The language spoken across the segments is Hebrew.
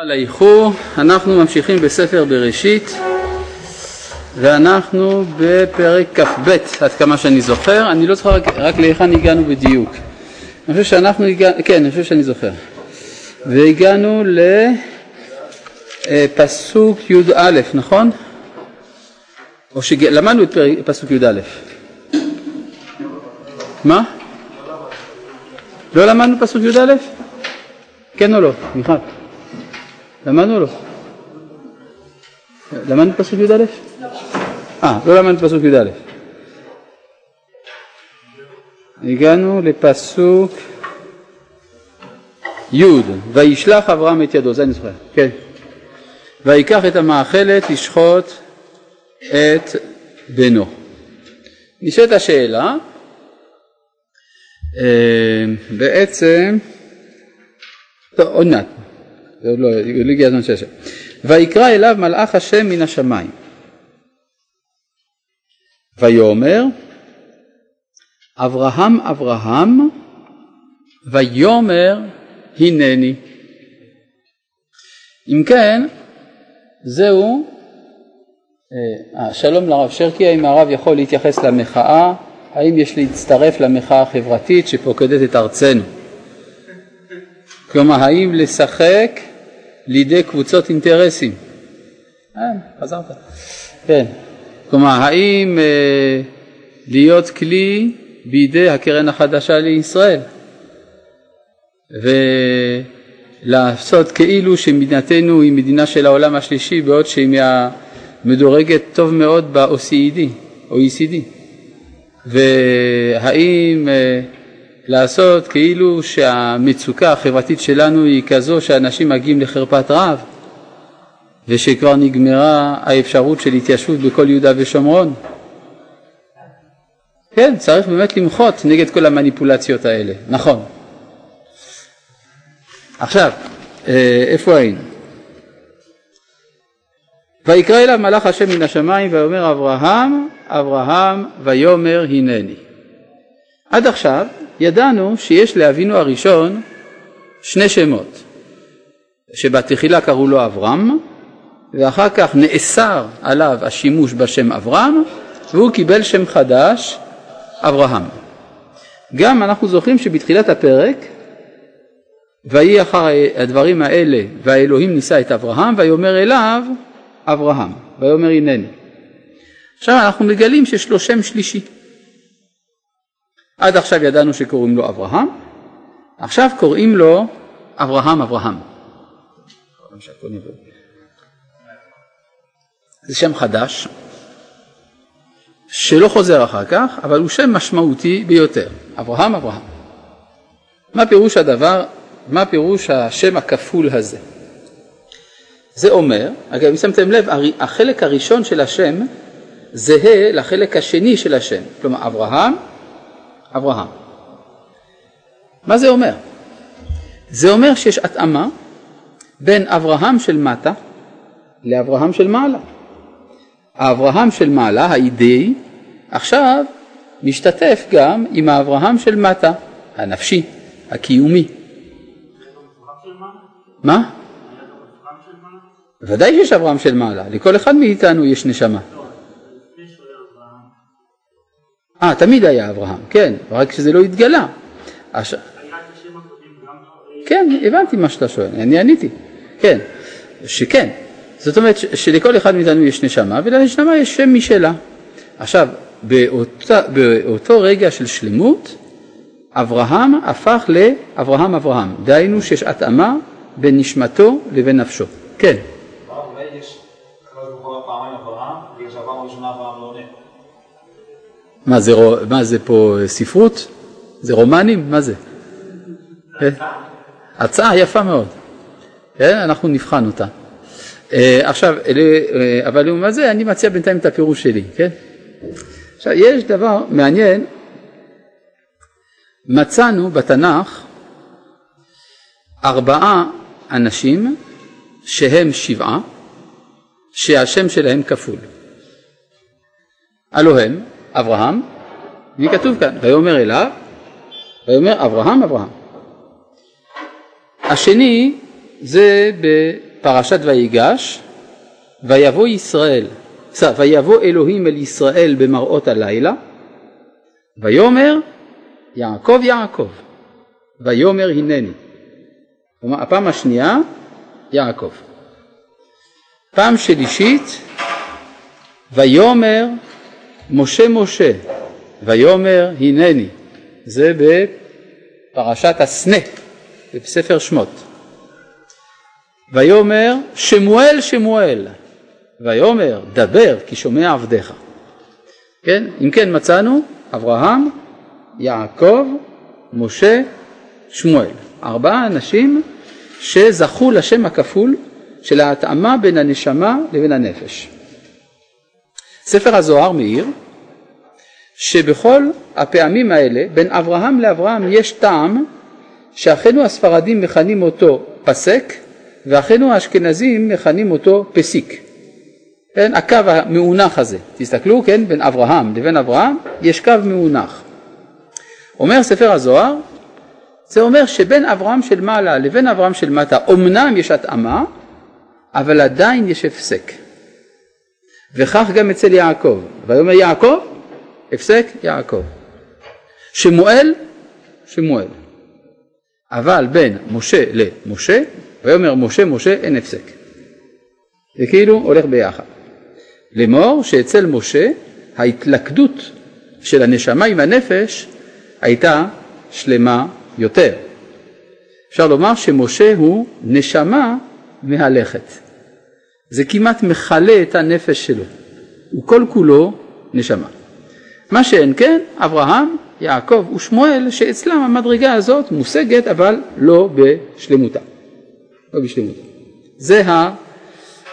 על האיחור, אנחנו ממשיכים בספר בראשית ואנחנו בפרק כ"ב עד כמה שאני זוכר, אני לא זוכר רק, רק להיכן הגענו בדיוק. אני חושב שאנחנו הגענו, כן, אני חושב שאני זוכר. והגענו לפסוק י"א, נכון? או שלמדנו את פרק, פסוק י"א. מה? לא למדנו פסוק י"א? כן או לא? מיכל? למדנו או לא? למדנו פסוק י"א? אה, לא למדנו פסוק י"א. הגענו לפסוק י' וישלח אברהם את ידו, זה אני זוכר, כן. ויקח את המאכלת לשחוט את בנו. נשאלת השאלה, אה, בעצם, טוב עוד מעט, זה עוד לא, לא הגיע הזמן שיש. ויקרא אליו מלאך השם מן השמיים. ויאמר אברהם אברהם ויאמר הנני. אם כן, זהו, אה, שלום לרב שרקי, האם הרב יכול להתייחס למחאה, האם יש להצטרף למחאה החברתית שפוקדת את ארצנו? כלומר, האם לשחק לידי קבוצות אינטרסים? אה, חזרת. כן. כלומר, האם אה, להיות כלי בידי הקרן החדשה לישראל ולעשות כאילו שמדינתנו היא מדינה של העולם השלישי בעוד שהיא מדורגת טוב מאוד ב-OECD, OECD. והאם אה, לעשות כאילו שהמצוקה החברתית שלנו היא כזו שאנשים מגיעים לחרפת רעב ושכבר נגמרה האפשרות של התיישבות בכל יהודה ושומרון. כן, צריך באמת למחות נגד כל המניפולציות האלה, נכון. עכשיו, אה, איפה היינו? ויקרא אליו מלאך השם מן השמיים ויאמר אברהם, אברהם ויאמר הנני. עד עכשיו ידענו שיש לאבינו הראשון שני שמות, שבתחילה קראו לו אברהם, ואחר כך נאסר עליו השימוש בשם אברהם, והוא קיבל שם חדש, אברהם. גם אנחנו זוכרים שבתחילת הפרק, ויהי אחר הדברים האלה, והאלוהים נישא את אברהם, ויאמר אליו אברהם, ויאמר הנני. עכשיו אנחנו מגלים שיש לו שם שלישי. עד עכשיו ידענו שקוראים לו אברהם, עכשיו קוראים לו אברהם אברהם. זה שם חדש, שלא חוזר אחר כך, אבל הוא שם משמעותי ביותר, אברהם אברהם. מה פירוש הדבר, מה פירוש השם הכפול הזה? זה אומר, אגב אם שמתם לב, החלק הראשון של השם זהה לחלק השני של השם, כלומר אברהם אברהם. מה זה אומר? זה אומר שיש התאמה בין אברהם של מטה לאברהם של מעלה. האברהם של מעלה, האידאי, עכשיו משתתף גם עם האברהם של מטה, הנפשי, הקיומי. מה? ודאי שיש אברהם של מעלה, לכל אחד מאיתנו יש נשמה. אה, תמיד היה אברהם, כן, רק שזה לא התגלה. הש... כן, הבנתי מה שאתה שואל, אני עניתי, כן, שכן, זאת אומרת שלכל אחד מאיתנו יש נשמה ולנשמה יש שם משלה. עכשיו, באותה, באותו רגע של שלמות, אברהם הפך לאברהם אברהם, דהיינו שיש התאמה בין נשמתו לבין נפשו. כן. מה זה, מה זה פה ספרות? זה רומנים? מה זה? כן? הצעה יפה מאוד. כן? אנחנו נבחן אותה. אה, עכשיו, אה, אבל לעומת זה אני מציע בינתיים את הפירוש שלי, כן? עכשיו, יש דבר מעניין, מצאנו בתנ"ך ארבעה אנשים שהם שבעה, שהשם שלהם כפול. הלא הם אברהם, מי כתוב כאן? ויאמר אליו, ויאמר אברהם אברהם. השני זה בפרשת ויגש, ויבוא ישראל, ויבוא אלוהים אל ישראל במראות הלילה, ויאמר יעקב יעקב, ויאמר הנני. כלומר הפעם השנייה יעקב. פעם שלישית ויאמר משה משה, ויאמר הנני. זה בפרשת הסנה, בספר שמות. ויאמר שמואל שמואל, ויאמר דבר כי שומע עבדיך. כן, אם כן מצאנו אברהם, יעקב, משה, שמואל. ארבעה אנשים שזכו לשם הכפול של ההתאמה בין הנשמה לבין הנפש. ספר הזוהר מאיר שבכל הפעמים האלה בין אברהם לאברהם יש טעם שאחינו הספרדים מכנים אותו פסק ואחינו האשכנזים מכנים אותו פסיק. כן, הקו המאונח הזה, תסתכלו, כן, בין אברהם לבין אברהם יש קו מאונח. אומר ספר הזוהר, זה אומר שבין אברהם של מעלה לבין אברהם של מטה אמנם יש התאמה, אבל עדיין יש הפסק. וכך גם אצל יעקב. ויאמר יעקב, הפסק יעקב. שמואל, שמואל. אבל בין משה למשה, ויאמר משה משה אין הפסק. זה כאילו הולך ביחד. לאמור שאצל משה ההתלכדות של הנשמה עם הנפש הייתה שלמה יותר. אפשר לומר שמשה הוא נשמה מהלכת. זה כמעט מכלה את הנפש שלו, הוא כל כולו נשמה. מה שאין כן, אברהם, יעקב ושמואל, שאצלם המדרגה הזאת מושגת אבל לא בשלמותה. לא בשלמותה. זה ה,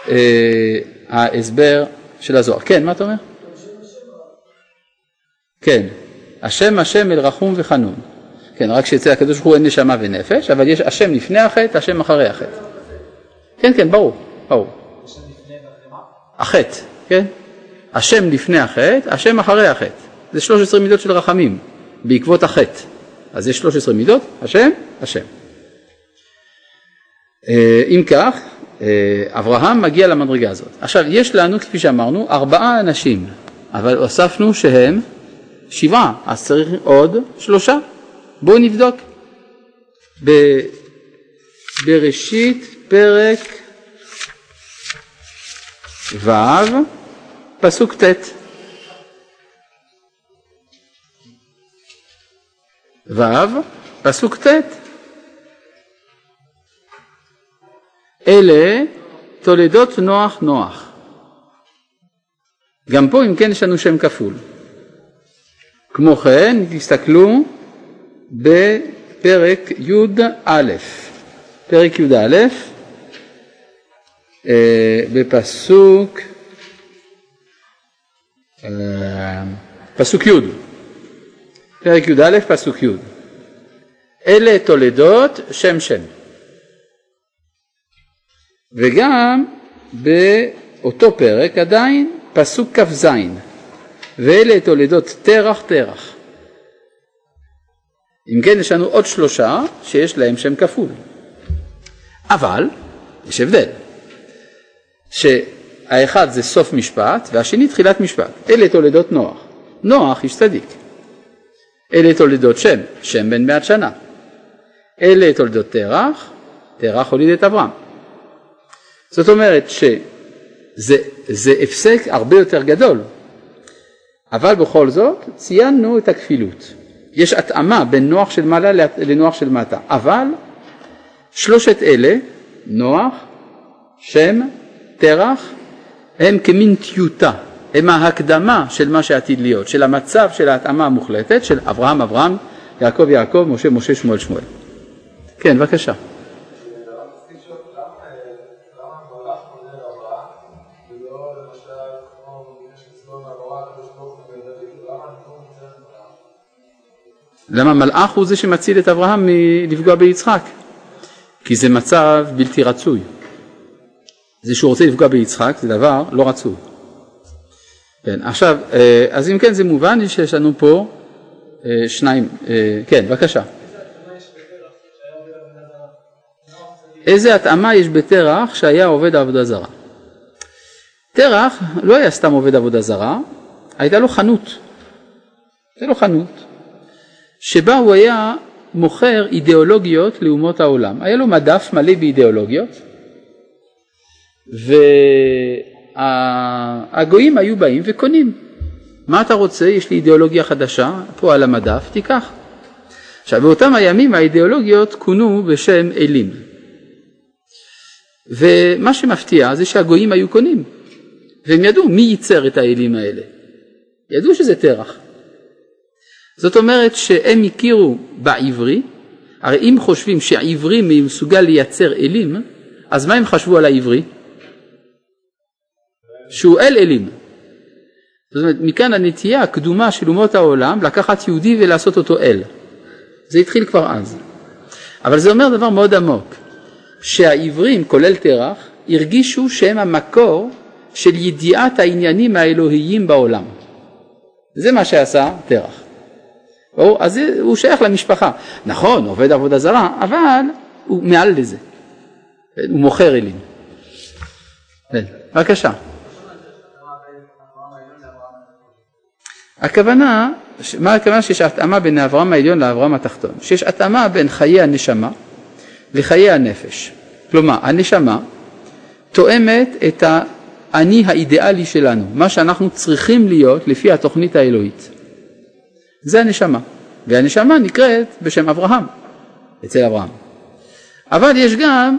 אה, ההסבר של הזוהר. כן, מה אתה אומר? כן, השם השם אל רחום וחנון. כן, רק שאצל הקדוש ברוך הוא אין נשמה ונפש, אבל יש השם לפני החטא, השם אחרי החטא. כן, כן, ברור, ברור. החטא, כן? השם לפני החטא, השם אחרי החטא. זה 13 מידות של רחמים, בעקבות החטא. אז יש 13 מידות, השם, השם. אה, אם כך, אה, אברהם מגיע למדרגה הזאת. עכשיו, יש לנו, כפי שאמרנו, ארבעה אנשים, אבל הוספנו שהם שבעה, אז צריך עוד שלושה. בואו נבדוק. בראשית פרק ו', פסוק ט'. ו', פסוק ט'. אלה תולדות נוח נוח. גם פה אם כן יש לנו שם כפול. כמו כן, תסתכלו בפרק י"א, פרק י"א, בפסוק, אה, פסוק י', פרק י"א, פסוק י', אלה תולדות שם שם. וגם באותו פרק עדיין פסוק כ"ז, ואלה תולדות תרח תרח. אם כן יש לנו עוד שלושה שיש להם שם כפול. אבל יש הבדל, שהאחד זה סוף משפט והשני תחילת משפט. אלה תולדות נוח. נוח איש צדיק. אלה תולדות שם, שם בן מעט שנה. אלה תולדות תרח, תרח הוליד את אברהם. זאת אומרת שזה הפסק הרבה יותר גדול, אבל בכל זאת ציינו את הכפילות. יש התאמה בין נוח של מעלה לנוח של מטה, אבל שלושת אלה, נוח, שם, תרח, הם כמין טיוטה, הם ההקדמה של מה שעתיד להיות, של המצב של ההתאמה המוחלטת של אברהם אברהם, יעקב יעקב, משה משה, שמואל שמואל. כן, בבקשה. למה מלאך הוא זה שמציל את אברהם מלפגוע ביצחק? כי זה מצב בלתי רצוי. זה שהוא רוצה לפגוע ביצחק זה דבר לא רצוי. כן, עכשיו, אה, אז אם כן זה מובן שיש לנו פה אה, שניים, אה, כן, בבקשה. איזה התאמה יש בתרח שהיה עובד עבודה זרה? תרח לא היה סתם עובד עבודה זרה, הייתה לו חנות. הייתה לו חנות, שבה הוא היה מוכר אידיאולוגיות לאומות העולם. היה לו מדף מלא באידיאולוגיות, והגויים היו באים וקונים. מה אתה רוצה? יש לי אידיאולוגיה חדשה, פה על המדף, תיקח. עכשיו באותם הימים האידיאולוגיות כונו בשם אלים. ומה שמפתיע זה שהגויים היו קונים, והם ידעו מי ייצר את האלים האלה. ידעו שזה תרח. זאת אומרת שהם הכירו בעברי, הרי אם חושבים שהעברי מסוגל לייצר אלים, אז מה הם חשבו על העברי? שהוא אל אלים. זאת אומרת, מכאן הנטייה הקדומה של אומות העולם לקחת יהודי ולעשות אותו אל. זה התחיל כבר אז. אבל זה אומר דבר מאוד עמוק, שהעברים, כולל תרח, הרגישו שהם המקור של ידיעת העניינים האלוהיים בעולם. זה מה שעשה תרח. או, אז הוא שייך למשפחה. נכון, עובד עבודה זרה, אבל הוא מעל לזה. הוא מוכר אלים. כן, בבקשה. הכוונה, מה הכוונה שיש התאמה בין אברהם העליון לאברהם התחתון? שיש התאמה בין חיי הנשמה לחיי הנפש. כלומר, הנשמה תואמת את האני האידיאלי שלנו, מה שאנחנו צריכים להיות לפי התוכנית האלוהית. זה הנשמה, והנשמה נקראת בשם אברהם, אצל אברהם. אבל יש גם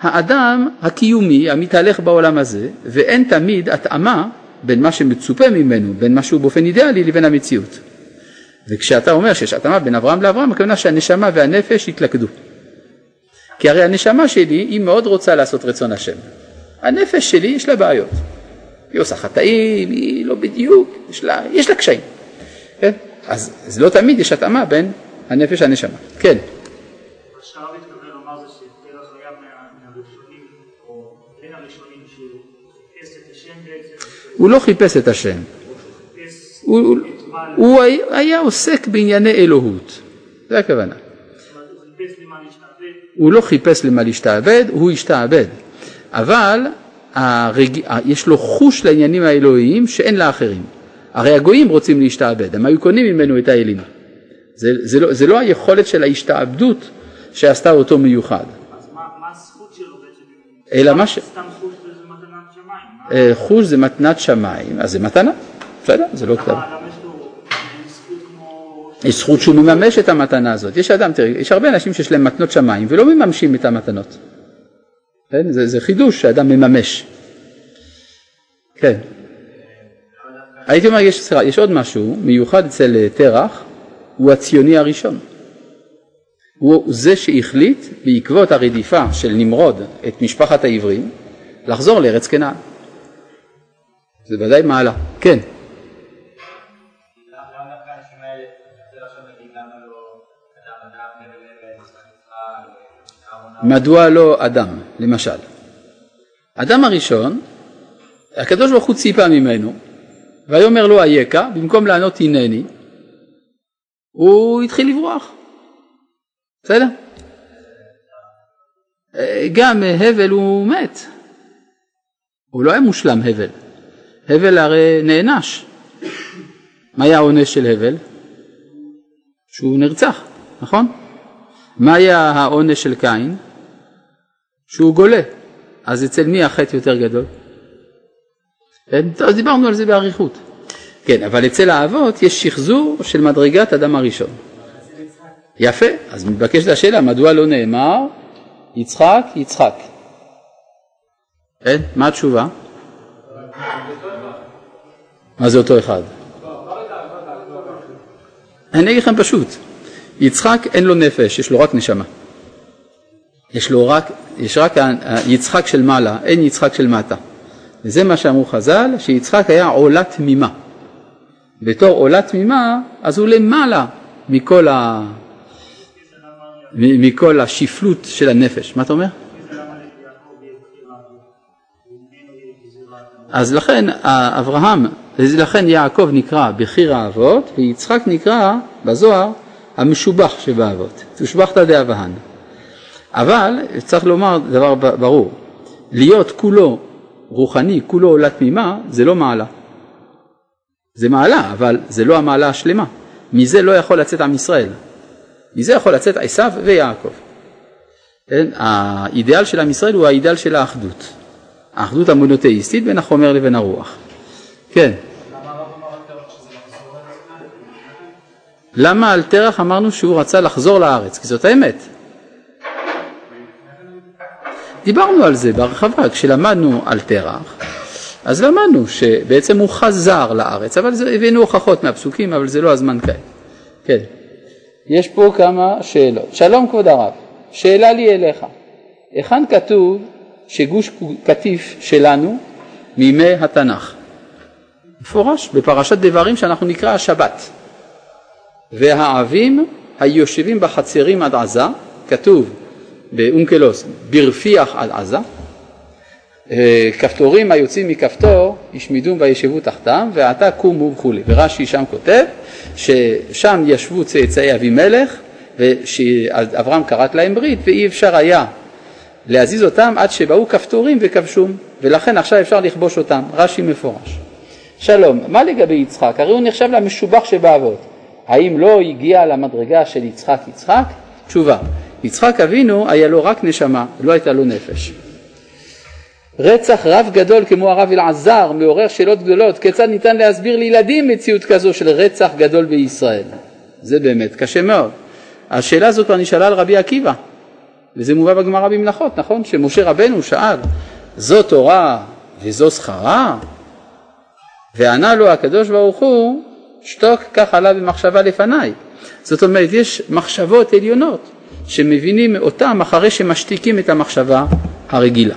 האדם הקיומי המתהלך בעולם הזה, ואין תמיד התאמה בין מה שמצופה ממנו, בין משהו באופן אידיאלי לבין המציאות. וכשאתה אומר שיש התאמה בין אברהם לאברהם, הכוונה שהנשמה והנפש יתלכדו. כי הרי הנשמה שלי היא מאוד רוצה לעשות רצון השם. הנפש שלי יש לה בעיות. היא עושה חטאים, היא לא בדיוק, יש לה, יש לה קשיים. כן? אז, אז לא תמיד יש התאמה בין הנפש לנשמה. כן. הוא לא חיפש את השם. הוא, הוא היה עוסק בענייני אלוהות, זה הכוונה. הוא לא חיפש למה להשתעבד, הוא השתעבד. אבל הרג... יש לו חוש לעניינים האלוהיים שאין לאחרים. הרי הגויים רוצים להשתעבד, הם היו קונים ממנו את האלים. זה, זה, לא, זה לא היכולת של ההשתעבדות שעשתה אותו מיוחד. אז מה, מה הזכות שלו בעצם? אלא מה ש... סתם חוש זה מתנת שמיים. אה, חוש זה מתנת שמיים, אז זה מתנה, בסדר, זה לא כתב. למה יש זכות שהוא מממש את המתנה הזאת. יש אדם, תראי, יש הרבה אנשים שיש להם מתנות שמיים ולא מממשים את המתנות. כן? זה, זה חידוש שאדם מממש. כן. הייתי אומר, יש, סליחה, יש עוד משהו מיוחד אצל אה, תרח, הוא הציוני הראשון. הוא זה שהחליט בעקבות הרדיפה של נמרוד את משפחת העברים לחזור לארץ כנען. זה ודאי מעלה. כן. מדוע לא אדם, למשל? אדם הראשון, הקדוש ברוך הוא ציפה ממנו, ויאמר לו אייכה, במקום לענות הנני, הוא התחיל לברוח. בסדר? גם הבל הוא מת. הוא לא היה מושלם הבל. הבל הרי נענש. מה היה העונש של הבל? שהוא נרצח, נכון? מה היה העונש של קין? שהוא גולה. אז אצל מי החטא יותר גדול? טוב, דיברנו על זה באריכות. כן, אבל אצל האבות יש שחזור של מדרגת אדם הראשון. יפה, אז מתבקשת השאלה, מדוע לא נאמר יצחק, יצחק? כן, מה התשובה? מה זה אותו אחד? אני אגיד לכם פשוט, יצחק אין לו נפש, יש לו רק נשמה. יש לו רק, יש רק יצחק של מעלה, אין יצחק של מטה. וזה מה שאמרו חז"ל, שיצחק היה עולה תמימה. בתור עולה תמימה, אז הוא למעלה מכל, ה... מכל השפלות של הנפש. מה אתה אומר? אז לכן אברהם, לכן יעקב נקרא בחיר האבות, ויצחק נקרא בזוהר המשובח שבאבות, תושבחתא דאבהן. אבל צריך לומר דבר ברור, להיות כולו רוחני, כולו עולה תמימה, זה לא מעלה. זה מעלה, אבל זה לא המעלה השלמה. מזה לא יכול לצאת עם ישראל. מזה יכול לצאת עשיו ויעקב. כן? האידאל של עם ישראל הוא האידאל של האחדות. האחדות המונותאיסטית בין החומר לבין הרוח. כן. למה על תרח אמרנו שהוא רצה לחזור לארץ? כי זאת האמת. דיברנו על זה בהרחבה כשלמדנו על תרח, אז למדנו שבעצם הוא חזר לארץ, אבל זה, הבאנו הוכחות מהפסוקים, אבל זה לא הזמן כעת. כן, יש פה כמה שאלות. שלום כבוד הרב, שאלה לי אליך, היכן כתוב שגוש קטיף שלנו מימי התנ"ך? מפורש בפרשת דברים שאנחנו נקרא השבת. והעבים היושבים בחצרים עד עזה, כתוב באונקלוס, ברפיח עד עזה, אה, כפתורים היוצאים מכפתור ישמידום וישבו תחתם ועתה קומו וכולי ורש"י שם כותב ששם ישבו צאצאי אבימלך ושאברהם כרת להם ברית ואי אפשר היה להזיז אותם עד שבאו כפתורים וכבשום ולכן עכשיו אפשר לכבוש אותם. רש"י מפורש. שלום מה לגבי יצחק? הרי הוא נחשב למשובח שבאבות. האם לא הגיע למדרגה של יצחק יצחק? תשובה יצחק אבינו היה לו רק נשמה לא הייתה לו נפש. רצח רב גדול כמו הרב אלעזר מעורר שאלות גדולות. כיצד ניתן להסביר לילדים מציאות כזו של רצח גדול בישראל? זה באמת קשה מאוד. השאלה הזו כבר נשאלה על רבי עקיבא וזה מובא בגמרא במלאכות נכון שמשה רבנו שאל זו תורה וזו שכרה וענה לו הקדוש ברוך הוא שתוק כך עלה במחשבה לפניי זאת אומרת יש מחשבות עליונות שמבינים אותם אחרי שמשתיקים את המחשבה הרגילה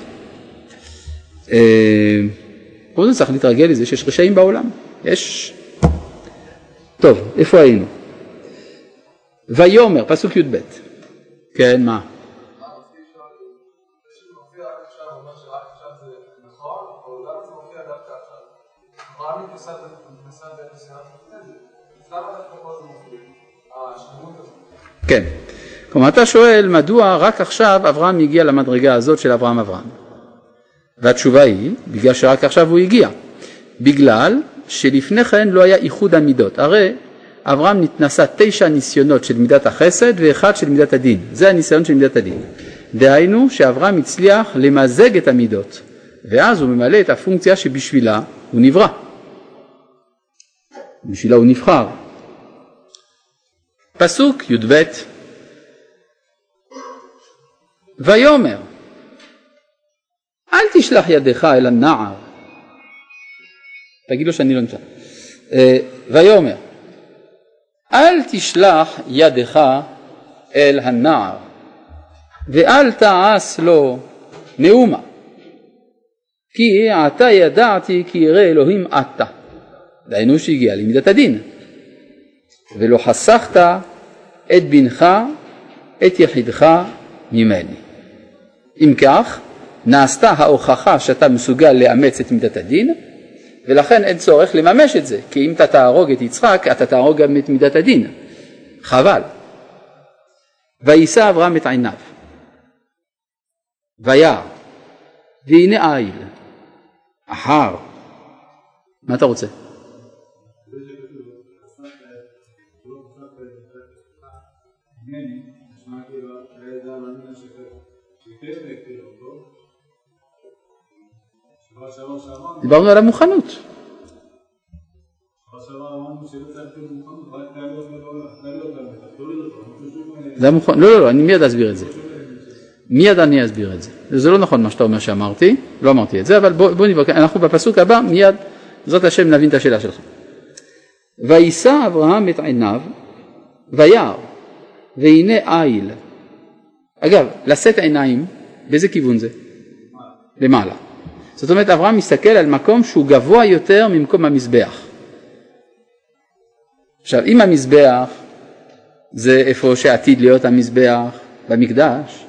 פה זה צריך להתרגל לזה שיש רשעים בעולם, יש. טוב, איפה היינו? ויאמר, פסוק י"ב, כן, מה? כן, כלומר אתה שואל מדוע רק עכשיו אברהם הגיע למדרגה הזאת של אברהם אברהם. והתשובה היא, בגלל שרק עכשיו הוא הגיע, בגלל שלפני כן לא היה איחוד המידות. הרי אברהם נשא תשע ניסיונות של מידת החסד ואחד של מידת הדין. זה הניסיון של מידת הדין. דהיינו שאברהם הצליח למזג את המידות, ואז הוא ממלא את הפונקציה שבשבילה הוא נברא. בשבילה הוא נבחר. פסוק י"ב ויאמר אל תשלח ידך אל הנער. תגיד לו שאני לא נמצא. אה, ויאמר אל תשלח ידך אל הנער ואל תעש לו מאומה כי עתה ידעתי כי ירא אלוהים אתה דהיינו שהגיע למידת הדין ולא חסכת את בנך את יחידך ממני. אם כך נעשתה ההוכחה שאתה מסוגל לאמץ את מידת הדין ולכן אין צורך לממש את זה כי אם אתה תהרוג את יצחק אתה תהרוג גם את מידת הדין. חבל. ויישא אברהם את עיניו. וירא והנה איל אחר. מה אתה רוצה? דיברנו על המוכנות. זה המוכן, לא, לא, לא, אני מיד אסביר את זה. מיד אני אסביר את זה. זה לא נכון מה שאתה אומר שאמרתי, לא אמרתי את זה, אבל בוא, בוא נבקר, אנחנו בפסוק הבא מיד, בעזרת השם נבין את השאלה שלך. ויישא אברהם את עיניו וירא והנה איל. אגב, לשאת עיניים, באיזה כיוון זה? למעלה. זאת אומרת אברהם מסתכל על מקום שהוא גבוה יותר ממקום המזבח. עכשיו אם המזבח זה איפה שעתיד להיות המזבח במקדש,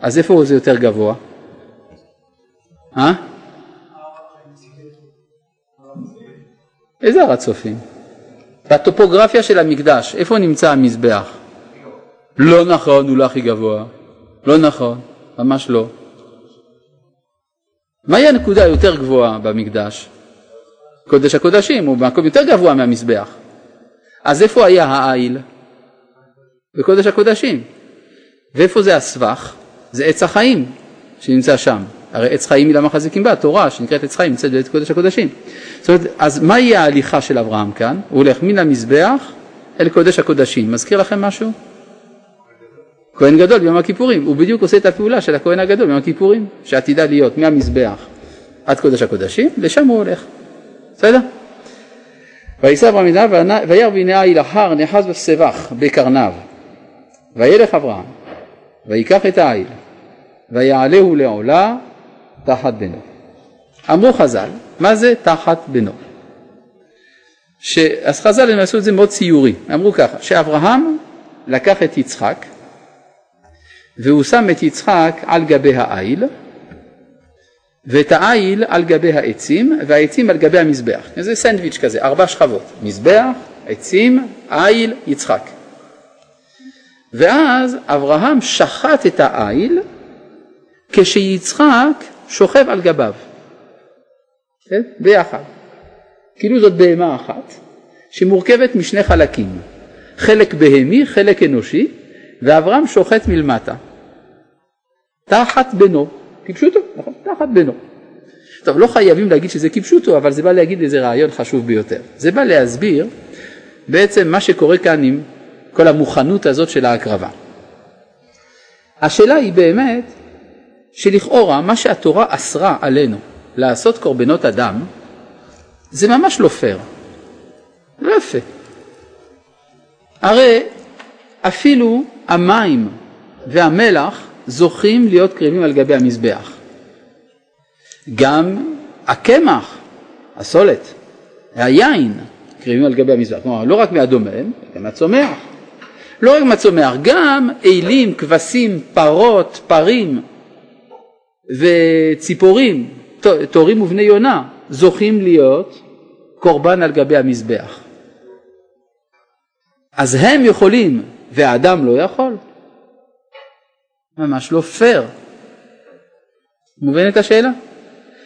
אז איפה זה יותר גבוה? אה? איזה הר הצופים? בטופוגרפיה של המקדש, איפה נמצא המזבח? לא נכון, הוא לא הכי גבוה. לא נכון, ממש לא. מהי הנקודה היותר גבוהה במקדש? קודש הקודשים, הוא במקום יותר גבוה מהמזבח. אז איפה היה העיל? בקודש הקודשים. ואיפה זה הסבך? זה עץ החיים שנמצא שם. הרי עץ חיים היא למחזיקים בה, התורה שנקראת עץ חיים נמצאת בעת קודש הקודשים. זאת אומרת, אז מהי ההליכה של אברהם כאן? הוא הולך מן המזבח אל קודש הקודשים. מזכיר לכם משהו? כהן גדול ביום הכיפורים, הוא בדיוק עושה את הפעולה של הכהן הגדול ביום הכיפורים, שעתידה להיות מהמזבח עד קודש הקודשים, לשם הוא הולך. בסדר? וייסע אברהם מדינה וירא והנה איל אחר נחז בסבך בקרניו וילך אברהם ויקח את העיל ויעלהו לעולה תחת בנו. אמרו חז"ל, מה זה תחת בנו? ש... אז חז"ל הם עשו את זה מאוד ציורי, אמרו ככה, שאברהם לקח את יצחק והוא שם את יצחק על גבי העיל ואת העיל על גבי העצים והעצים על גבי המזבח. זה סנדוויץ' כזה, ארבע שכבות, מזבח, עצים, עיל, יצחק. ואז אברהם שחט את העיל כשיצחק שוכב על גביו, כן? ביחד. כאילו זאת בהמה אחת שמורכבת משני חלקים, חלק בהמי, חלק אנושי, ואברהם שוחט מלמטה. תחת בנו, כפשוטו, נכון? תחת בנו. טוב, לא חייבים להגיד שזה כפשוטו, אבל זה בא להגיד איזה רעיון חשוב ביותר. זה בא להסביר בעצם מה שקורה כאן עם כל המוכנות הזאת של ההקרבה. השאלה היא באמת שלכאורה מה שהתורה אסרה עלינו לעשות קורבנות אדם זה ממש לא פייר, לא יפה. הרי אפילו המים והמלח זוכים להיות קריבים על גבי המזבח. גם הקמח, הסולת, היין, קריבים על גבי המזבח. כלומר, לא רק מהדומם, גם מהצומח. לא רק מהצומח, גם אלים, כבשים, פרות, פרים וציפורים, תורים ובני יונה, זוכים להיות קורבן על גבי המזבח. אז הם יכולים והאדם לא יכול? ממש לא פייר. מובנת השאלה?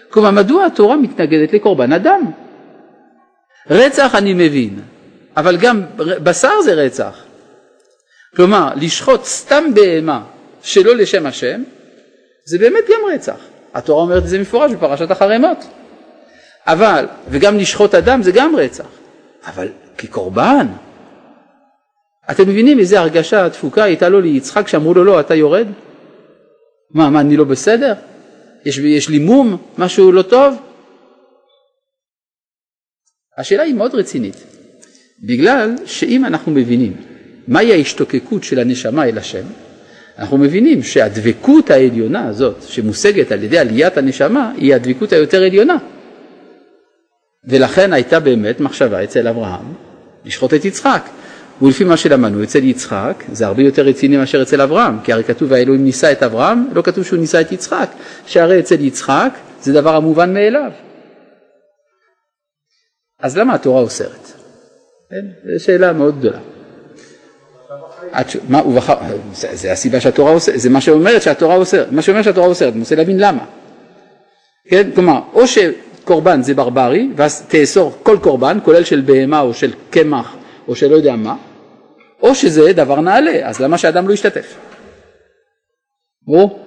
כלומר, מדוע התורה מתנגדת לקורבן אדם? רצח אני מבין, אבל גם בשר זה רצח. כלומר, לשחוט סתם בהמה שלא לשם השם, זה באמת גם רצח. התורה אומרת את זה מפורש בפרשת החרמות. אבל, וגם לשחוט אדם זה גם רצח. אבל כקורבן, אתם מבינים איזה הרגשה תפוקה הייתה לו ליצחק שאמרו לו לא, אתה יורד? מה, מה, אני לא בסדר? יש, יש לי מום? משהו לא טוב? השאלה היא מאוד רצינית, בגלל שאם אנחנו מבינים מהי ההשתוקקות של הנשמה אל השם, אנחנו מבינים שהדבקות העליונה הזאת שמושגת על ידי עליית הנשמה היא הדבקות היותר עליונה. ולכן הייתה באמת מחשבה אצל אברהם לשחוט את יצחק. ולפי מה שלמדנו אצל יצחק זה הרבה יותר רציני מאשר אצל אברהם, כי הרי כתוב האלוהים נישא את אברהם, לא כתוב שהוא נישא את יצחק, שהרי אצל יצחק זה דבר המובן מאליו. אז למה התורה אוסרת? כן? זו שאלה מאוד גדולה. מה הוא בחר, זה, זה הסיבה שהתורה אוסרת, זה מה שאומרת שהתורה אוסרת, מה שאומר שהתורה אוסרת, אני רוצה להבין למה. כן, כלומר, או שקורבן זה ברברי, ואז תאסור כל קורבן, כולל של בהמה או של קמח או של לא יודע מה, או שזה דבר נעלה, אז למה שאדם לא ישתתף? ברור?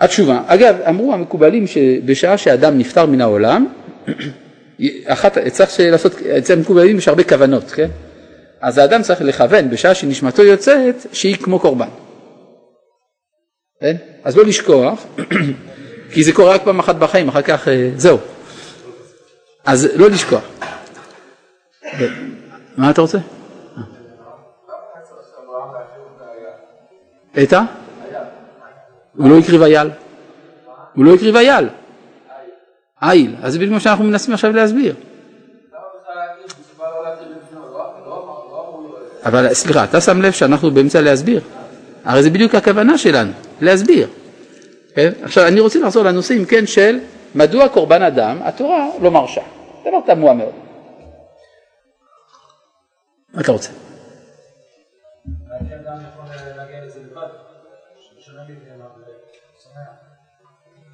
התשובה, אגב, אמרו המקובלים שבשעה שאדם נפטר מן העולם, אחת, צריך לעשות, אצל המקובלים יש הרבה כוונות, כן? אז האדם צריך לכוון בשעה שנשמתו יוצאת שהיא כמו קורבן. כן? אז לא לשכוח, כי זה קורה רק פעם אחת בחיים, אחר כך אה, זהו. אז לא לשכוח. מה אתה רוצה? את ה? הוא לא הקריב אייל. הוא לא הקריב אייל. איל. אז זה בדיוק מה שאנחנו מנסים עכשיו להסביר. אבל סליחה, אתה שם לב שאנחנו באמצע להסביר. הרי זה בדיוק הכוונה שלנו, להסביר. כן? עכשיו אני רוצה לחזור לנושא אם כן של מדוע קורבן אדם התורה לא מרשה. דבר תמוה מאוד. מה אתה רוצה?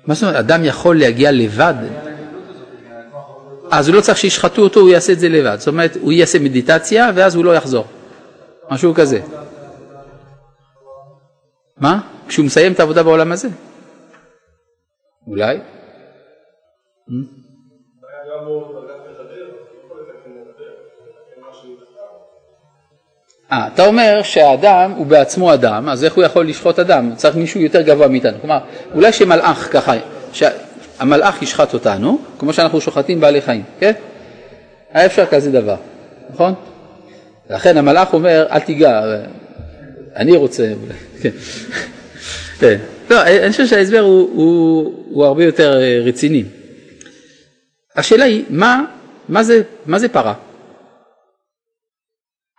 מה זאת אומרת, אדם יכול להגיע לבד? אז הוא לא צריך שישחטו אותו, הוא יעשה את זה לבד. זאת אומרת, הוא יעשה מדיטציה ואז הוא לא יחזור. משהו כזה. מה? כשהוא מסיים את העבודה בעולם הזה? אולי? אה, אתה אומר שהאדם הוא בעצמו אדם, אז איך הוא יכול לשחוט אדם? צריך מישהו יותר גבוה מאיתנו. כלומר, אולי שמלאך ככה, שהמלאך ישחט אותנו, כמו שאנחנו שוחטים בעלי חיים, כן? היה אפשר כזה דבר, נכון? לכן המלאך אומר, אל תיגע, אני רוצה, כן. כן. לא, אני חושב שההסבר הוא, הוא, הוא הרבה יותר אה, רציני. השאלה היא, מה, מה, זה, מה זה פרה?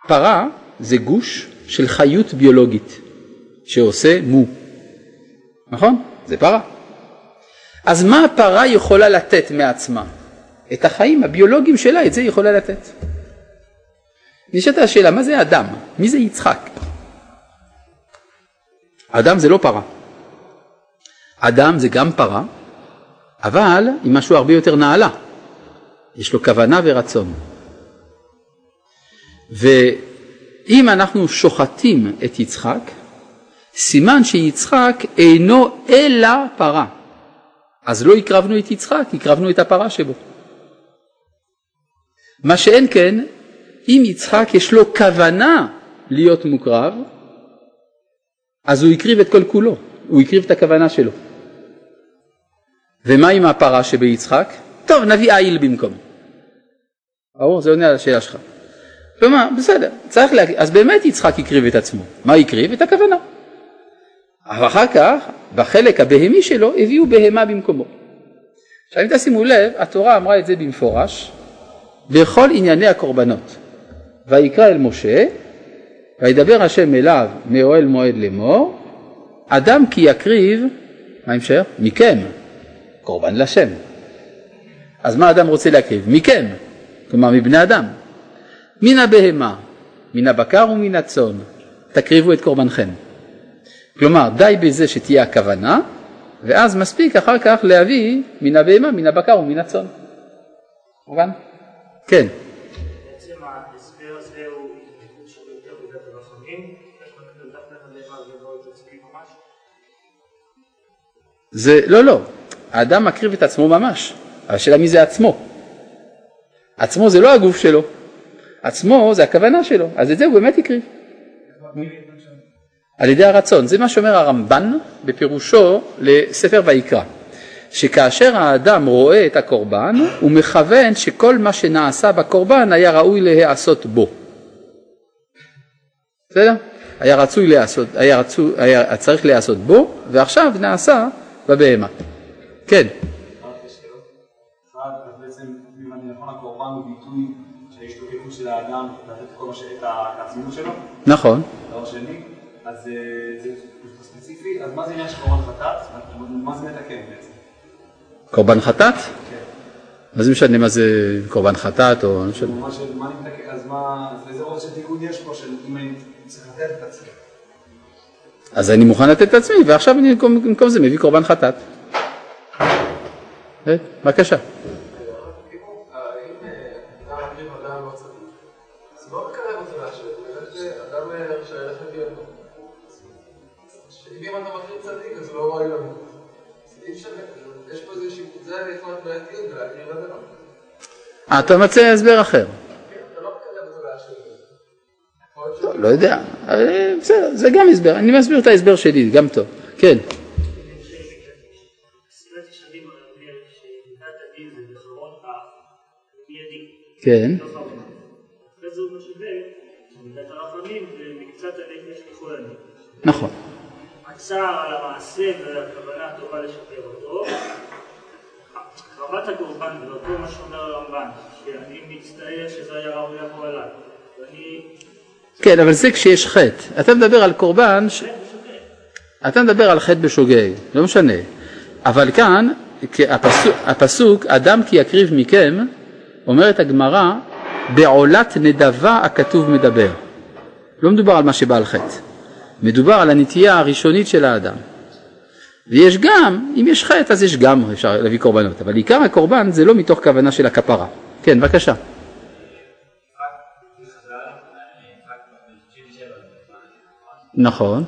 פרה זה גוש של חיות ביולוגית שעושה מו, נכון? זה פרה. אז מה הפרה יכולה לתת מעצמה? את החיים הביולוגיים שלה, את זה היא יכולה לתת. נשאלת השאלה, מה זה אדם? מי זה יצחק? אדם זה לא פרה. אדם זה גם פרה, אבל עם משהו הרבה יותר נעלה. יש לו כוונה ורצון. ואם אנחנו שוחטים את יצחק, סימן שיצחק אינו אלא פרה. אז לא הקרבנו את יצחק, הקרבנו את הפרה שבו. מה שאין כן, אם יצחק יש לו כוונה להיות מוקרב, אז הוא הקריב את כל כולו, הוא הקריב את הכוונה שלו. ומה עם הפרה שביצחק? טוב, נביא איל במקום. ברור? זה עונה על השאלה שלך. כלומר, בסדר, צריך להגיד, אז באמת יצחק הקריב את עצמו. מה הקריב? את הכוונה. אבל אחר כך, בחלק הבהמי שלו, הביאו בהמה במקומו. עכשיו אם תשימו לב, התורה אמרה את זה במפורש, בכל ענייני הקורבנות. ויקרא אל משה, וידבר השם אליו מאוהל מועד לאמור, אדם כי יקריב, מה המשך? מכם, קורבן לשם. אז מה אדם רוצה להקריב? מכם, כלומר מבני אדם. מן הבהמה, מן הבקר ומן הצאן, תקריבו את קורבנכם. כלומר, די בזה שתהיה הכוונה, ואז מספיק אחר כך להביא מן הבהמה, מן הבקר ומן הצאן. מובן? כן. זה, לא, לא, האדם מקריב את עצמו ממש, השאלה מי זה עצמו. עצמו זה לא הגוף שלו, עצמו זה הכוונה שלו, אז את זה הוא באמת הקריב. על ידי הרצון, זה מה שאומר הרמב"ן בפירושו לספר ויקרא, שכאשר האדם רואה את הקורבן, הוא מכוון שכל מה שנעשה בקורבן היה ראוי להיעשות בו. בסדר? היה רצוי להיעשות, היה, רצוי, היה צריך להיעשות בו, ועכשיו נעשה בבהמה. כן. נכון. דבר שני, אז אה, זה ספציפי, אז מה זה עניין של קורבן חטאת? מה זה מתקן בעצם? קורבן חטאת? כן. מה זה משנה מה זה קורבן חטאת או... מה אני מתקן, אז מה, איזה עוד של תיקון יש פה של אם אני צריך לתת את עצמי? אז אני מוכן לתת את עצמי, ועכשיו אני במקום זה מביא קורבן חטאת. אה, בבקשה. אתה מציע הסבר אחר. לא יודע, בסדר, זה גם הסבר, אני מסביר את ההסבר שלי, גם טוב, כן. כן. נכון. הצער על המעשה והכוונה הטובה לשפר אותו. חרבת הקורבן, ואותו מה שאומר הרמב"ן, שאני מצטער שזה היה ראוי לבוא עליי. כן, אבל זה כשיש חטא. אתה מדבר על קורבן, ש... אתה מדבר על חטא בשוגג, לא משנה. אבל כאן, הפסוק, הפסוק אדם כי יקריב מכם, אומרת הגמרא, בעולת נדבה הכתוב מדבר. לא מדובר על מה שבא על חטא, מדובר על הנטייה הראשונית של האדם. ויש גם, אם יש חטא אז יש גם אפשר להביא קורבנות, אבל עיקר הקורבן זה לא מתוך כוונה של הכפרה. כן, בבקשה. נכון.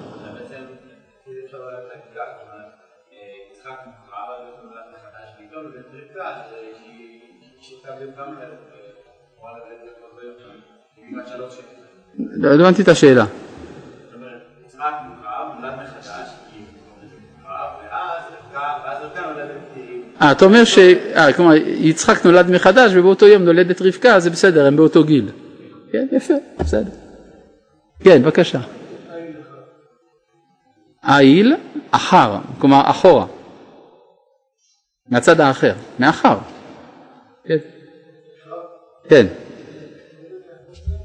לא הבנתי את השאלה. אה, אתה אומר ש... אה, כלומר, יצחק נולד מחדש ובאותו יום נולדת רבקה, זה בסדר, הם באותו גיל. כן, יפה, בסדר. כן, בבקשה. העיל אחר, כלומר אחורה. מהצד האחר, מאחר. כן. כן.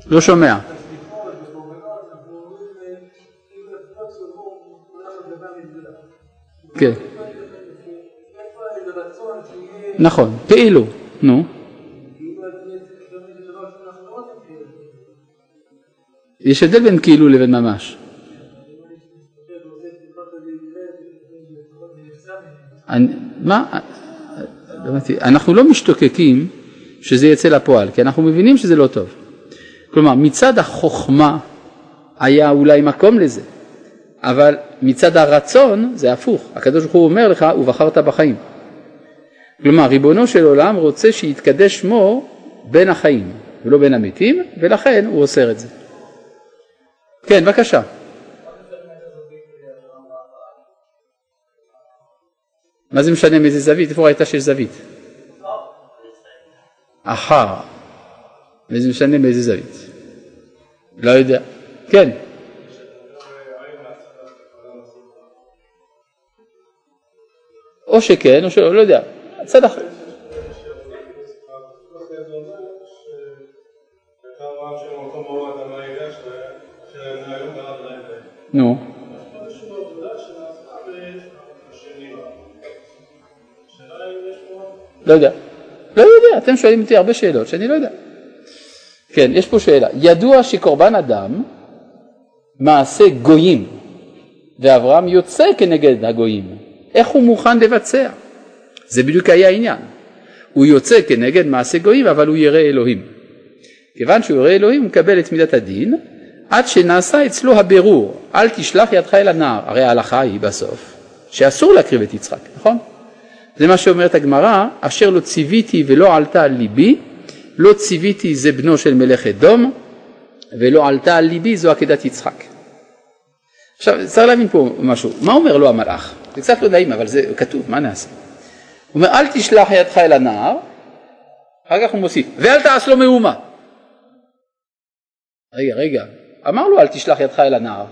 לא שומע. כן. נכון, כאילו, נו. יש הבדל בין כאילו לבין ממש. מה, אנחנו לא משתוקקים שזה יצא לפועל, כי אנחנו מבינים שזה לא טוב. כלומר, מצד החוכמה היה אולי מקום לזה, אבל מצד הרצון זה הפוך. הקדוש ברוך הוא אומר לך, ובחרת בחיים. כלומר, ריבונו של עולם רוצה שיתקדש שמו בין החיים ולא בין המתים, ולכן הוא אוסר את זה. כן, בבקשה. מה זה משנה מאיזה זווית? איפה ראית שיש זווית? אחר. וזה משנה מאיזה זווית. לא יודע. כן. או שכן או שלא, לא יודע. אחר. נו. לא יודע. לא יודע, אתם שואלים אותי הרבה שאלות שאני לא יודע. כן, יש פה שאלה. ידוע שקורבן אדם מעשה גויים, ואברהם יוצא כנגד הגויים. איך הוא מוכן לבצע? זה בדיוק היה העניין. הוא יוצא כנגד מעשה גויים, אבל הוא ירא אלוהים. כיוון שהוא ירא אלוהים, הוא מקבל את מידת הדין, עד שנעשה אצלו הבירור, אל תשלח ידך אל הנער. הרי ההלכה היא בסוף, שאסור להקריב את יצחק, נכון? זה מה שאומרת הגמרא, אשר לא ציוויתי ולא עלתה על ליבי, לא ציוויתי זה בנו של מלך אדום, ולא עלתה על ליבי זו עקדת יצחק. עכשיו צריך להבין פה משהו, מה אומר לו המלאך? זה קצת לא נעים אבל זה כתוב, מה נעשה? הוא אומר אל תשלח ידך אל הנער, אחר כך הוא מוסיף, ואל תעש לו מהומה. רגע, רגע, אמר לו אל תשלח ידך אל הנער.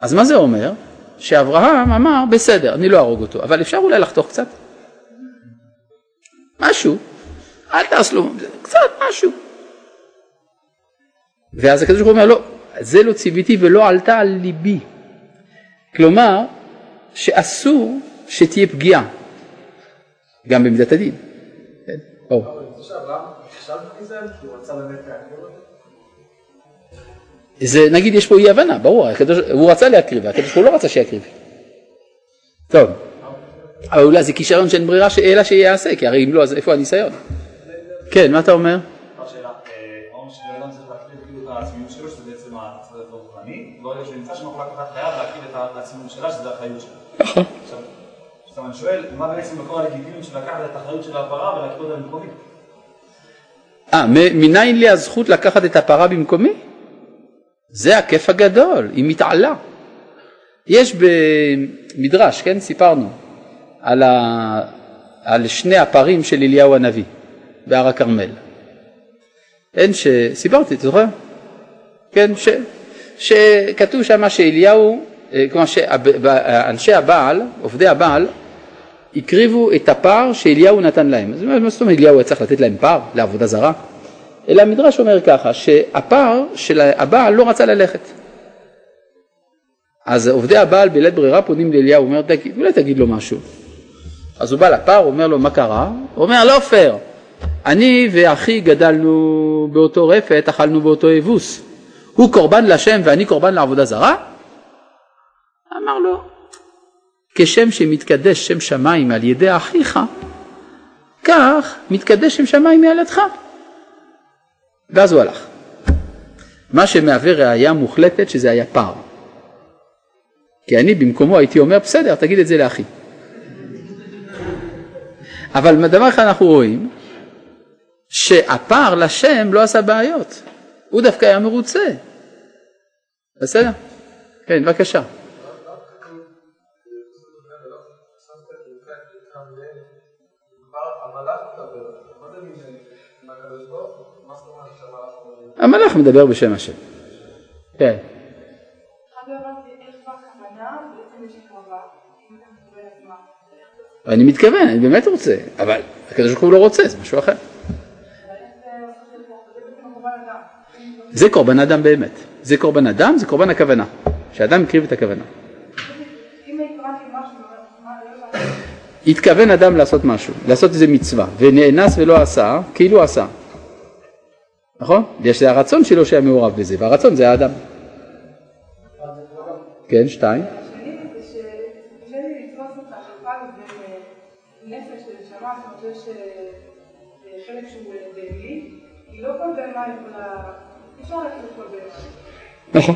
אז מה זה אומר? שאברהם אמר בסדר, אני לא אהרוג אותו, אבל אפשר אולי לחתוך קצת? משהו, אל תעש לו, קצת משהו. ואז הקדוש ברוך הוא אומר לא, זה לא ציוויתי ולא עלתה על ליבי. כלומר, שאסור שתהיה פגיעה, גם במידת הדין. כן, זה נגיד יש פה אי הבנה, ברור, הוא רצה להקריב, הקדוש ברוך הוא לא רצה שיקריב. טוב, אבל אולי זה כישרון שאין ברירה אלא שיעשה, כי הרי אם לא אז איפה הניסיון? כן, מה אתה אומר? נכון. עכשיו אני שואל, מה בעצם מקור הלגיטימיות של לקחת את האחריות של הפרה ולהקריב אותה במקומי? אה, מניין לי הזכות לקחת את הפרה במקומי? זה הכיף הגדול, היא מתעלה. יש במדרש, כן, סיפרנו, על, ה... על שני הפרים של אליהו הנביא בהר הכרמל. אין ש... סיפרתי, אתה זוכר? כן, ש... שכתוב שם שאליהו, אה, כלומר שאנשי הבעל, עובדי הבעל, הקריבו את הפר שאליהו נתן להם. אז מה זאת אומרת אליהו היה צריך לתת להם פר לעבודה זרה? אלא המדרש אומר ככה, שהפר של הבעל לא רצה ללכת. אז עובדי הבעל בלית ברירה פונים לאליהו, אומר, אולי תגיד לו משהו. אז הוא בא לפר, אומר לו, מה קרה? הוא אומר, לא פייר, אני ואחי גדלנו באותו רפת, אכלנו באותו אבוס. הוא קורבן לשם ואני קורבן לעבודה זרה? אמר לו, כשם שמתקדש שם שמיים על ידי אחיך, כך מתקדש שם שמיים מעלתך. ואז הוא הלך. מה שמהווה ראייה מוחלטת שזה היה פער. כי אני במקומו הייתי אומר, בסדר, תגיד את זה לאחי. אבל דבר אחד אנחנו רואים, שהפער לשם לא עשה בעיות, הוא דווקא היה מרוצה. בסדר? כן, בבקשה. המלאך מדבר בשם השם. כן. אני מתכוון, אני באמת רוצה, אבל הקדוש ברוך הוא לא רוצה, זה משהו אחר. זה קורבן אדם באמת. זה קורבן אדם, זה קורבן הכוונה. שאדם הקריב את הכוונה. התכוון אדם לעשות משהו, לעשות איזה מצווה, ונאנס ולא עשה, כאילו עשה. נכון? יש זה הרצון שלו שהיה מעורב בזה, והרצון זה האדם. כן, שתיים. נכון.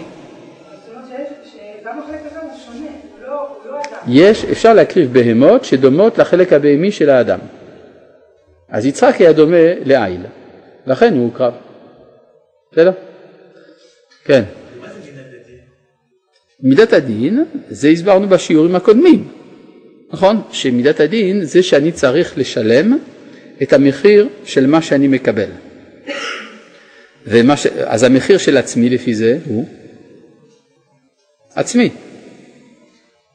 יש, אפשר להקריב בהמות שדומות לחלק הבהמי של האדם. אז יצחק היה דומה לעיל, לכן הוא הוקרב. בסדר? כן. מידת הדין, זה הסברנו בשיעורים הקודמים, נכון? שמידת הדין זה שאני צריך לשלם את המחיר של מה שאני מקבל. ש... אז המחיר של עצמי לפי זה הוא עצמי,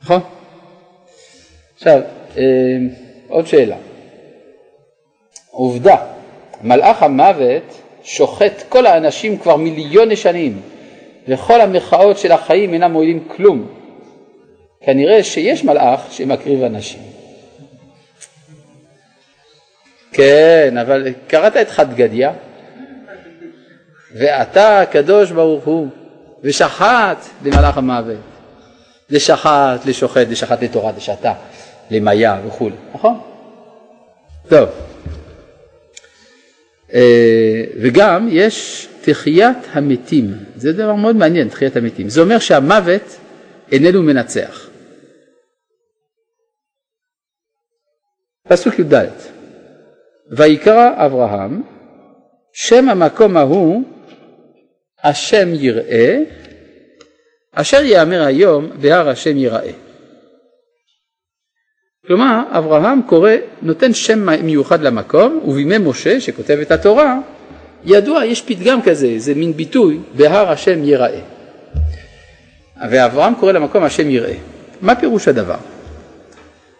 נכון? עכשיו, אה, עוד שאלה. עובדה, מלאך המוות שוחט כל האנשים כבר מיליוני שנים, וכל המחאות של החיים אינם מועילים כלום. כנראה שיש מלאך שמקריב אנשים. כן, אבל קראת את חד גדיא? ואתה הקדוש ברוך הוא, ושחט למלאך המוות. לשחט, לשוחט, לשחט לתורה, לשעתה, למיה וכו', נכון? טוב. אה, וגם יש תחיית המתים, זה דבר מאוד מעניין, תחיית המתים. זה אומר שהמוות איננו מנצח. פסוק י"ד: ויקרא אברהם שם המקום ההוא השם יראה, אשר יאמר היום בהר השם יראה. כלומר, אברהם קורא, נותן שם מיוחד למקום, ובימי משה, שכותב את התורה, ידוע, יש פתגם כזה, זה מין ביטוי, בהר השם יראה. ואברהם קורא למקום השם יראה. מה פירוש הדבר?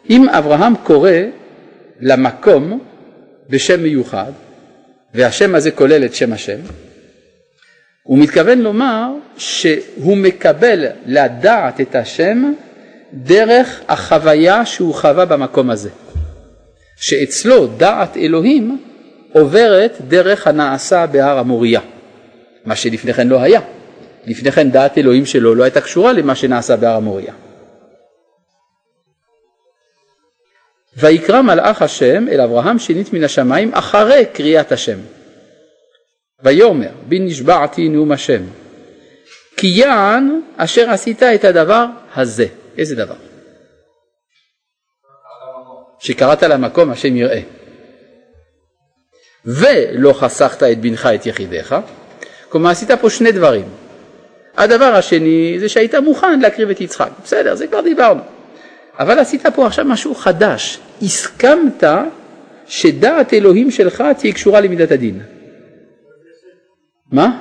אם אברהם קורא למקום בשם מיוחד, והשם הזה כולל את שם השם, הוא מתכוון לומר שהוא מקבל לדעת את השם דרך החוויה שהוא חווה במקום הזה. שאצלו דעת אלוהים עוברת דרך הנעשה בהר המוריה, מה שלפני כן לא היה. לפני כן דעת אלוהים שלו לא הייתה קשורה למה שנעשה בהר המוריה. ויקרא מלאך השם אל אברהם שנית מן השמיים אחרי קריאת השם. ויאמר בי נשבעתי נאום השם כי יען אשר עשית את הדבר הזה. איזה דבר? שקראת למקום השם יראה. ולא חסכת את בנך את יחידיך, כלומר עשית פה שני דברים. הדבר השני זה שהיית מוכן להקריב את יצחק, בסדר, זה כבר דיברנו. אבל עשית פה עכשיו משהו חדש, הסכמת שדעת אלוהים שלך תהיה קשורה למידת הדין. מה?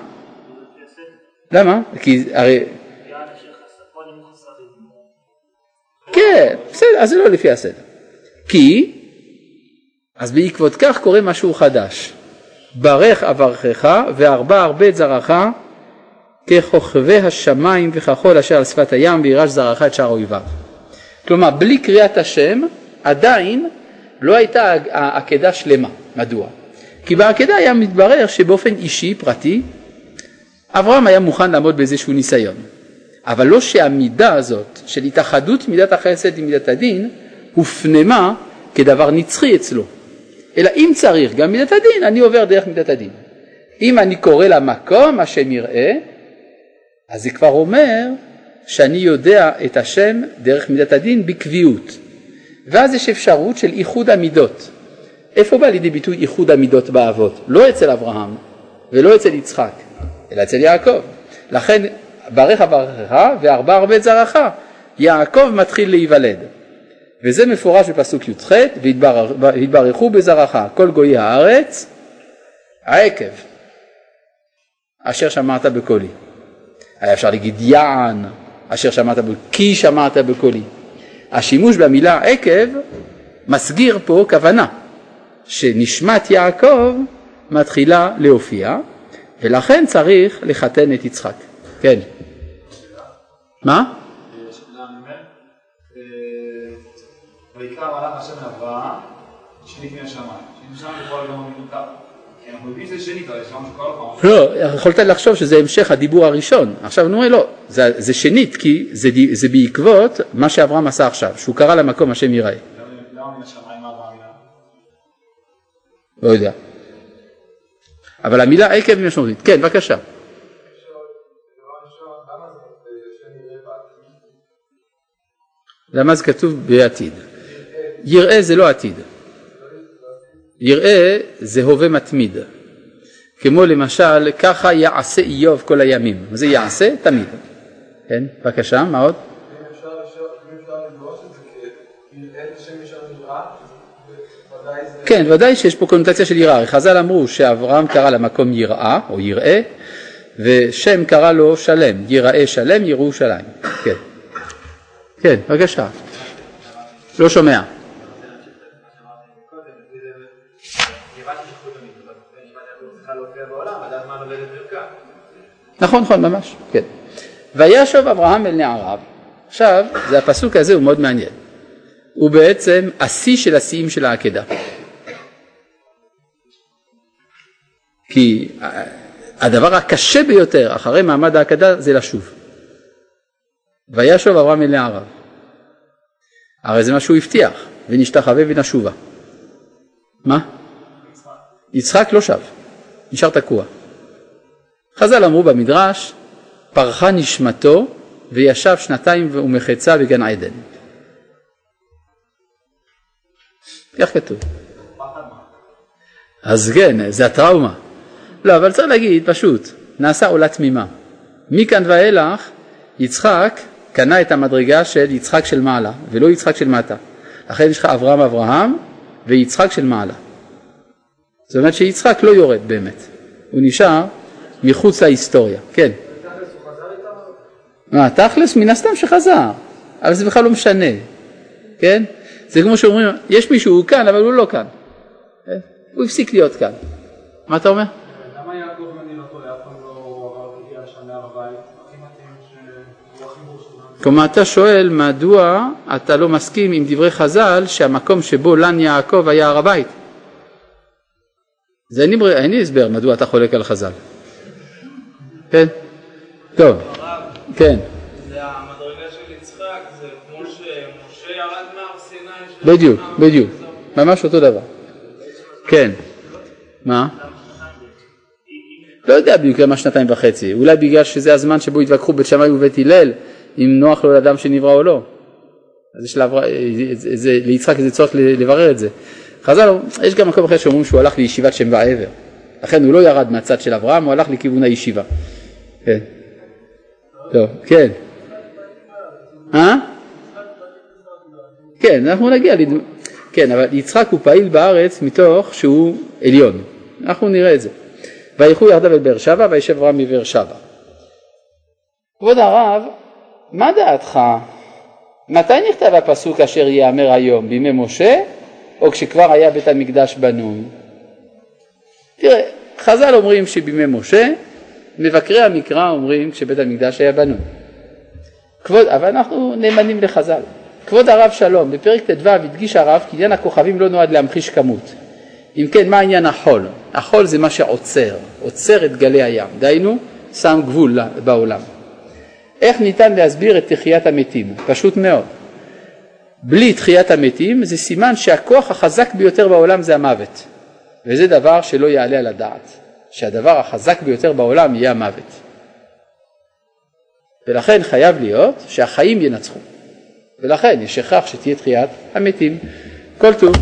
למה? כי הרי... כן, בסדר, אז זה לא לפי הסדר. כי, אז בעקבות כך קורה משהו חדש. ברך אברכך וארבע הרבה את זרעך ככוכבי השמיים וכחול אשר על שפת הים וירש זרעך את שאר אויביו. כלומר, בלי קריאת השם עדיין לא הייתה העקדה שלמה. מדוע? כי בעקדה היה מתברר שבאופן אישי, פרטי, אברהם היה מוכן לעמוד באיזשהו ניסיון. אבל לא שהמידה הזאת של התאחדות מידת החסד עם מידת הדין הופנמה כדבר נצחי אצלו, אלא אם צריך גם מידת הדין, אני עובר דרך מידת הדין. אם אני קורא למקום השם יראה, אז זה כבר אומר שאני יודע את השם דרך מידת הדין בקביעות. ואז יש אפשרות של איחוד המידות. איפה בא לידי ביטוי איחוד המידות באבות? לא אצל אברהם ולא אצל יצחק, אלא אצל יעקב. לכן ברך אברכך וארבע הרבה זרעך, יעקב מתחיל להיוולד. וזה מפורש בפסוק י"ח, והתברכו בזרעך כל גויי הארץ, העקב, אשר שמעת בקולי. היה אפשר להגיד יען, אשר שמעת בקולי, כי שמעת בקולי. השימוש במילה עקב מסגיר פה כוונה שנשמת יעקב מתחילה להופיע ולכן צריך לחתן את יצחק. כן. מה? ויקרא מלאך השם לאברהם שנקנה השמיים. שנקנה יכול גם לא, יכולת לחשוב שזה המשך הדיבור הראשון. עכשיו אני אומר לא, זה, זה שנית כי זה, זה בעקבות מה שאברהם עשה עכשיו, שהוא קרא למקום השם יראה. למה מן השמיים מה באה מילה? לא יודע. אבל המילה עקב היא משמעותית. כן, בבקשה. למה זה כתוב בעתיד? יראה זה לא עתיד. יראה זה הווה מתמיד. כמו למשל, ככה יעשה איוב כל הימים. זה יעשה? תמיד. כן, בבקשה, מה עוד? כן, ודאי שיש פה קונוטציה של יראה. חז"ל אמרו שאברהם קרא למקום יראה, או יראה, ושם קרא לו שלם, יראה שלם, יראו שלם. כן. כן, בבקשה. לא שומע. נכון, נכון, ממש, כן. וישוב אברהם אל נעריו, עכשיו, זה הפסוק הזה הוא מאוד מעניין. הוא בעצם השיא של השיאים של העקדה. כי הדבר הקשה ביותר אחרי מעמד העקדה זה לשוב. וישוב אברהם אל נעריו. הרי זה מה שהוא הבטיח, ונשתחווה ונשובה. מה? יצחק לא שב, נשאר תקוע. חז"ל אמרו במדרש, פרחה נשמתו וישב שנתיים ומחצה בגן עדן. כך כתוב. אז כן, זה הטראומה. לא, אבל צריך להגיד פשוט, נעשה עולה תמימה. מכאן ואילך יצחק קנה את המדרגה של יצחק של מעלה ולא יצחק של מטה. לכן יש לך אברהם אברהם ויצחק של מעלה. זאת אומרת שיצחק לא יורד באמת, הוא נשאר מחוץ להיסטוריה, כן. מה, תכלס מן הסתם שחזר, אבל זה בכלל לא משנה, כן? זה כמו שאומרים, יש מישהו, הוא כאן, אבל הוא לא כאן. כן? הוא הפסיק להיות כאן. מה אתה אומר? כלומר אתה שואל מדוע אתה לא מסכים עם דברי חז"ל שהמקום שבו לן יעקב היה הר הבית. זה אין לי, אין לי הסבר מדוע אתה חולק על חז"ל. כן? טוב, כן, בדיוק, בדיוק, ממש אותו דבר. כן, מה? לא יודע בדיוק למה שנתיים וחצי, אולי בגלל שזה הזמן שבו התווכחו בית שמאי ובית הלל אם נוח לו לאדם שנברא או לא. אז יש לעבר... זה, זה, ליצחק איזה צורך לברר את זה. חז"ל, יש גם מקום אחר שאומרים שהוא הלך לישיבת שם ועבר, לכן הוא לא ירד מהצד של אברהם, הוא הלך לכיוון הישיבה. כן. טוב, כן. אה? כן, אנחנו נגיע, לד... כן, אבל יצחק הוא פעיל בארץ מתוך שהוא עליון, אנחנו נראה את זה. וילכו יחדיו אל באר שבע וישב אברהם בבאר שבע. כבוד הרב, מה דעתך? מתי נכתב הפסוק אשר ייאמר היום? בימי משה או כשכבר היה בית המקדש בנוי? תראה, חז"ל אומרים שבימי משה, מבקרי המקרא אומרים כשבית המקדש היה בנוי. כבוד, אבל אנחנו נאמנים לחז"ל. כבוד הרב שלום, בפרק ט"ו הדגיש הרב כי עניין הכוכבים לא נועד להמחיש כמות. אם כן, מה עניין החול? החול זה מה שעוצר, עוצר את גלי הים, דהיינו, שם גבול בעולם. איך ניתן להסביר את תחיית המתים? פשוט מאוד. בלי תחיית המתים זה סימן שהכוח החזק ביותר בעולם זה המוות. וזה דבר שלא יעלה על הדעת, שהדבר החזק ביותר בעולם יהיה המוות. ולכן חייב להיות שהחיים ינצחו. ולכן יש הכרח שתהיה תחיית המתים. כל טוב.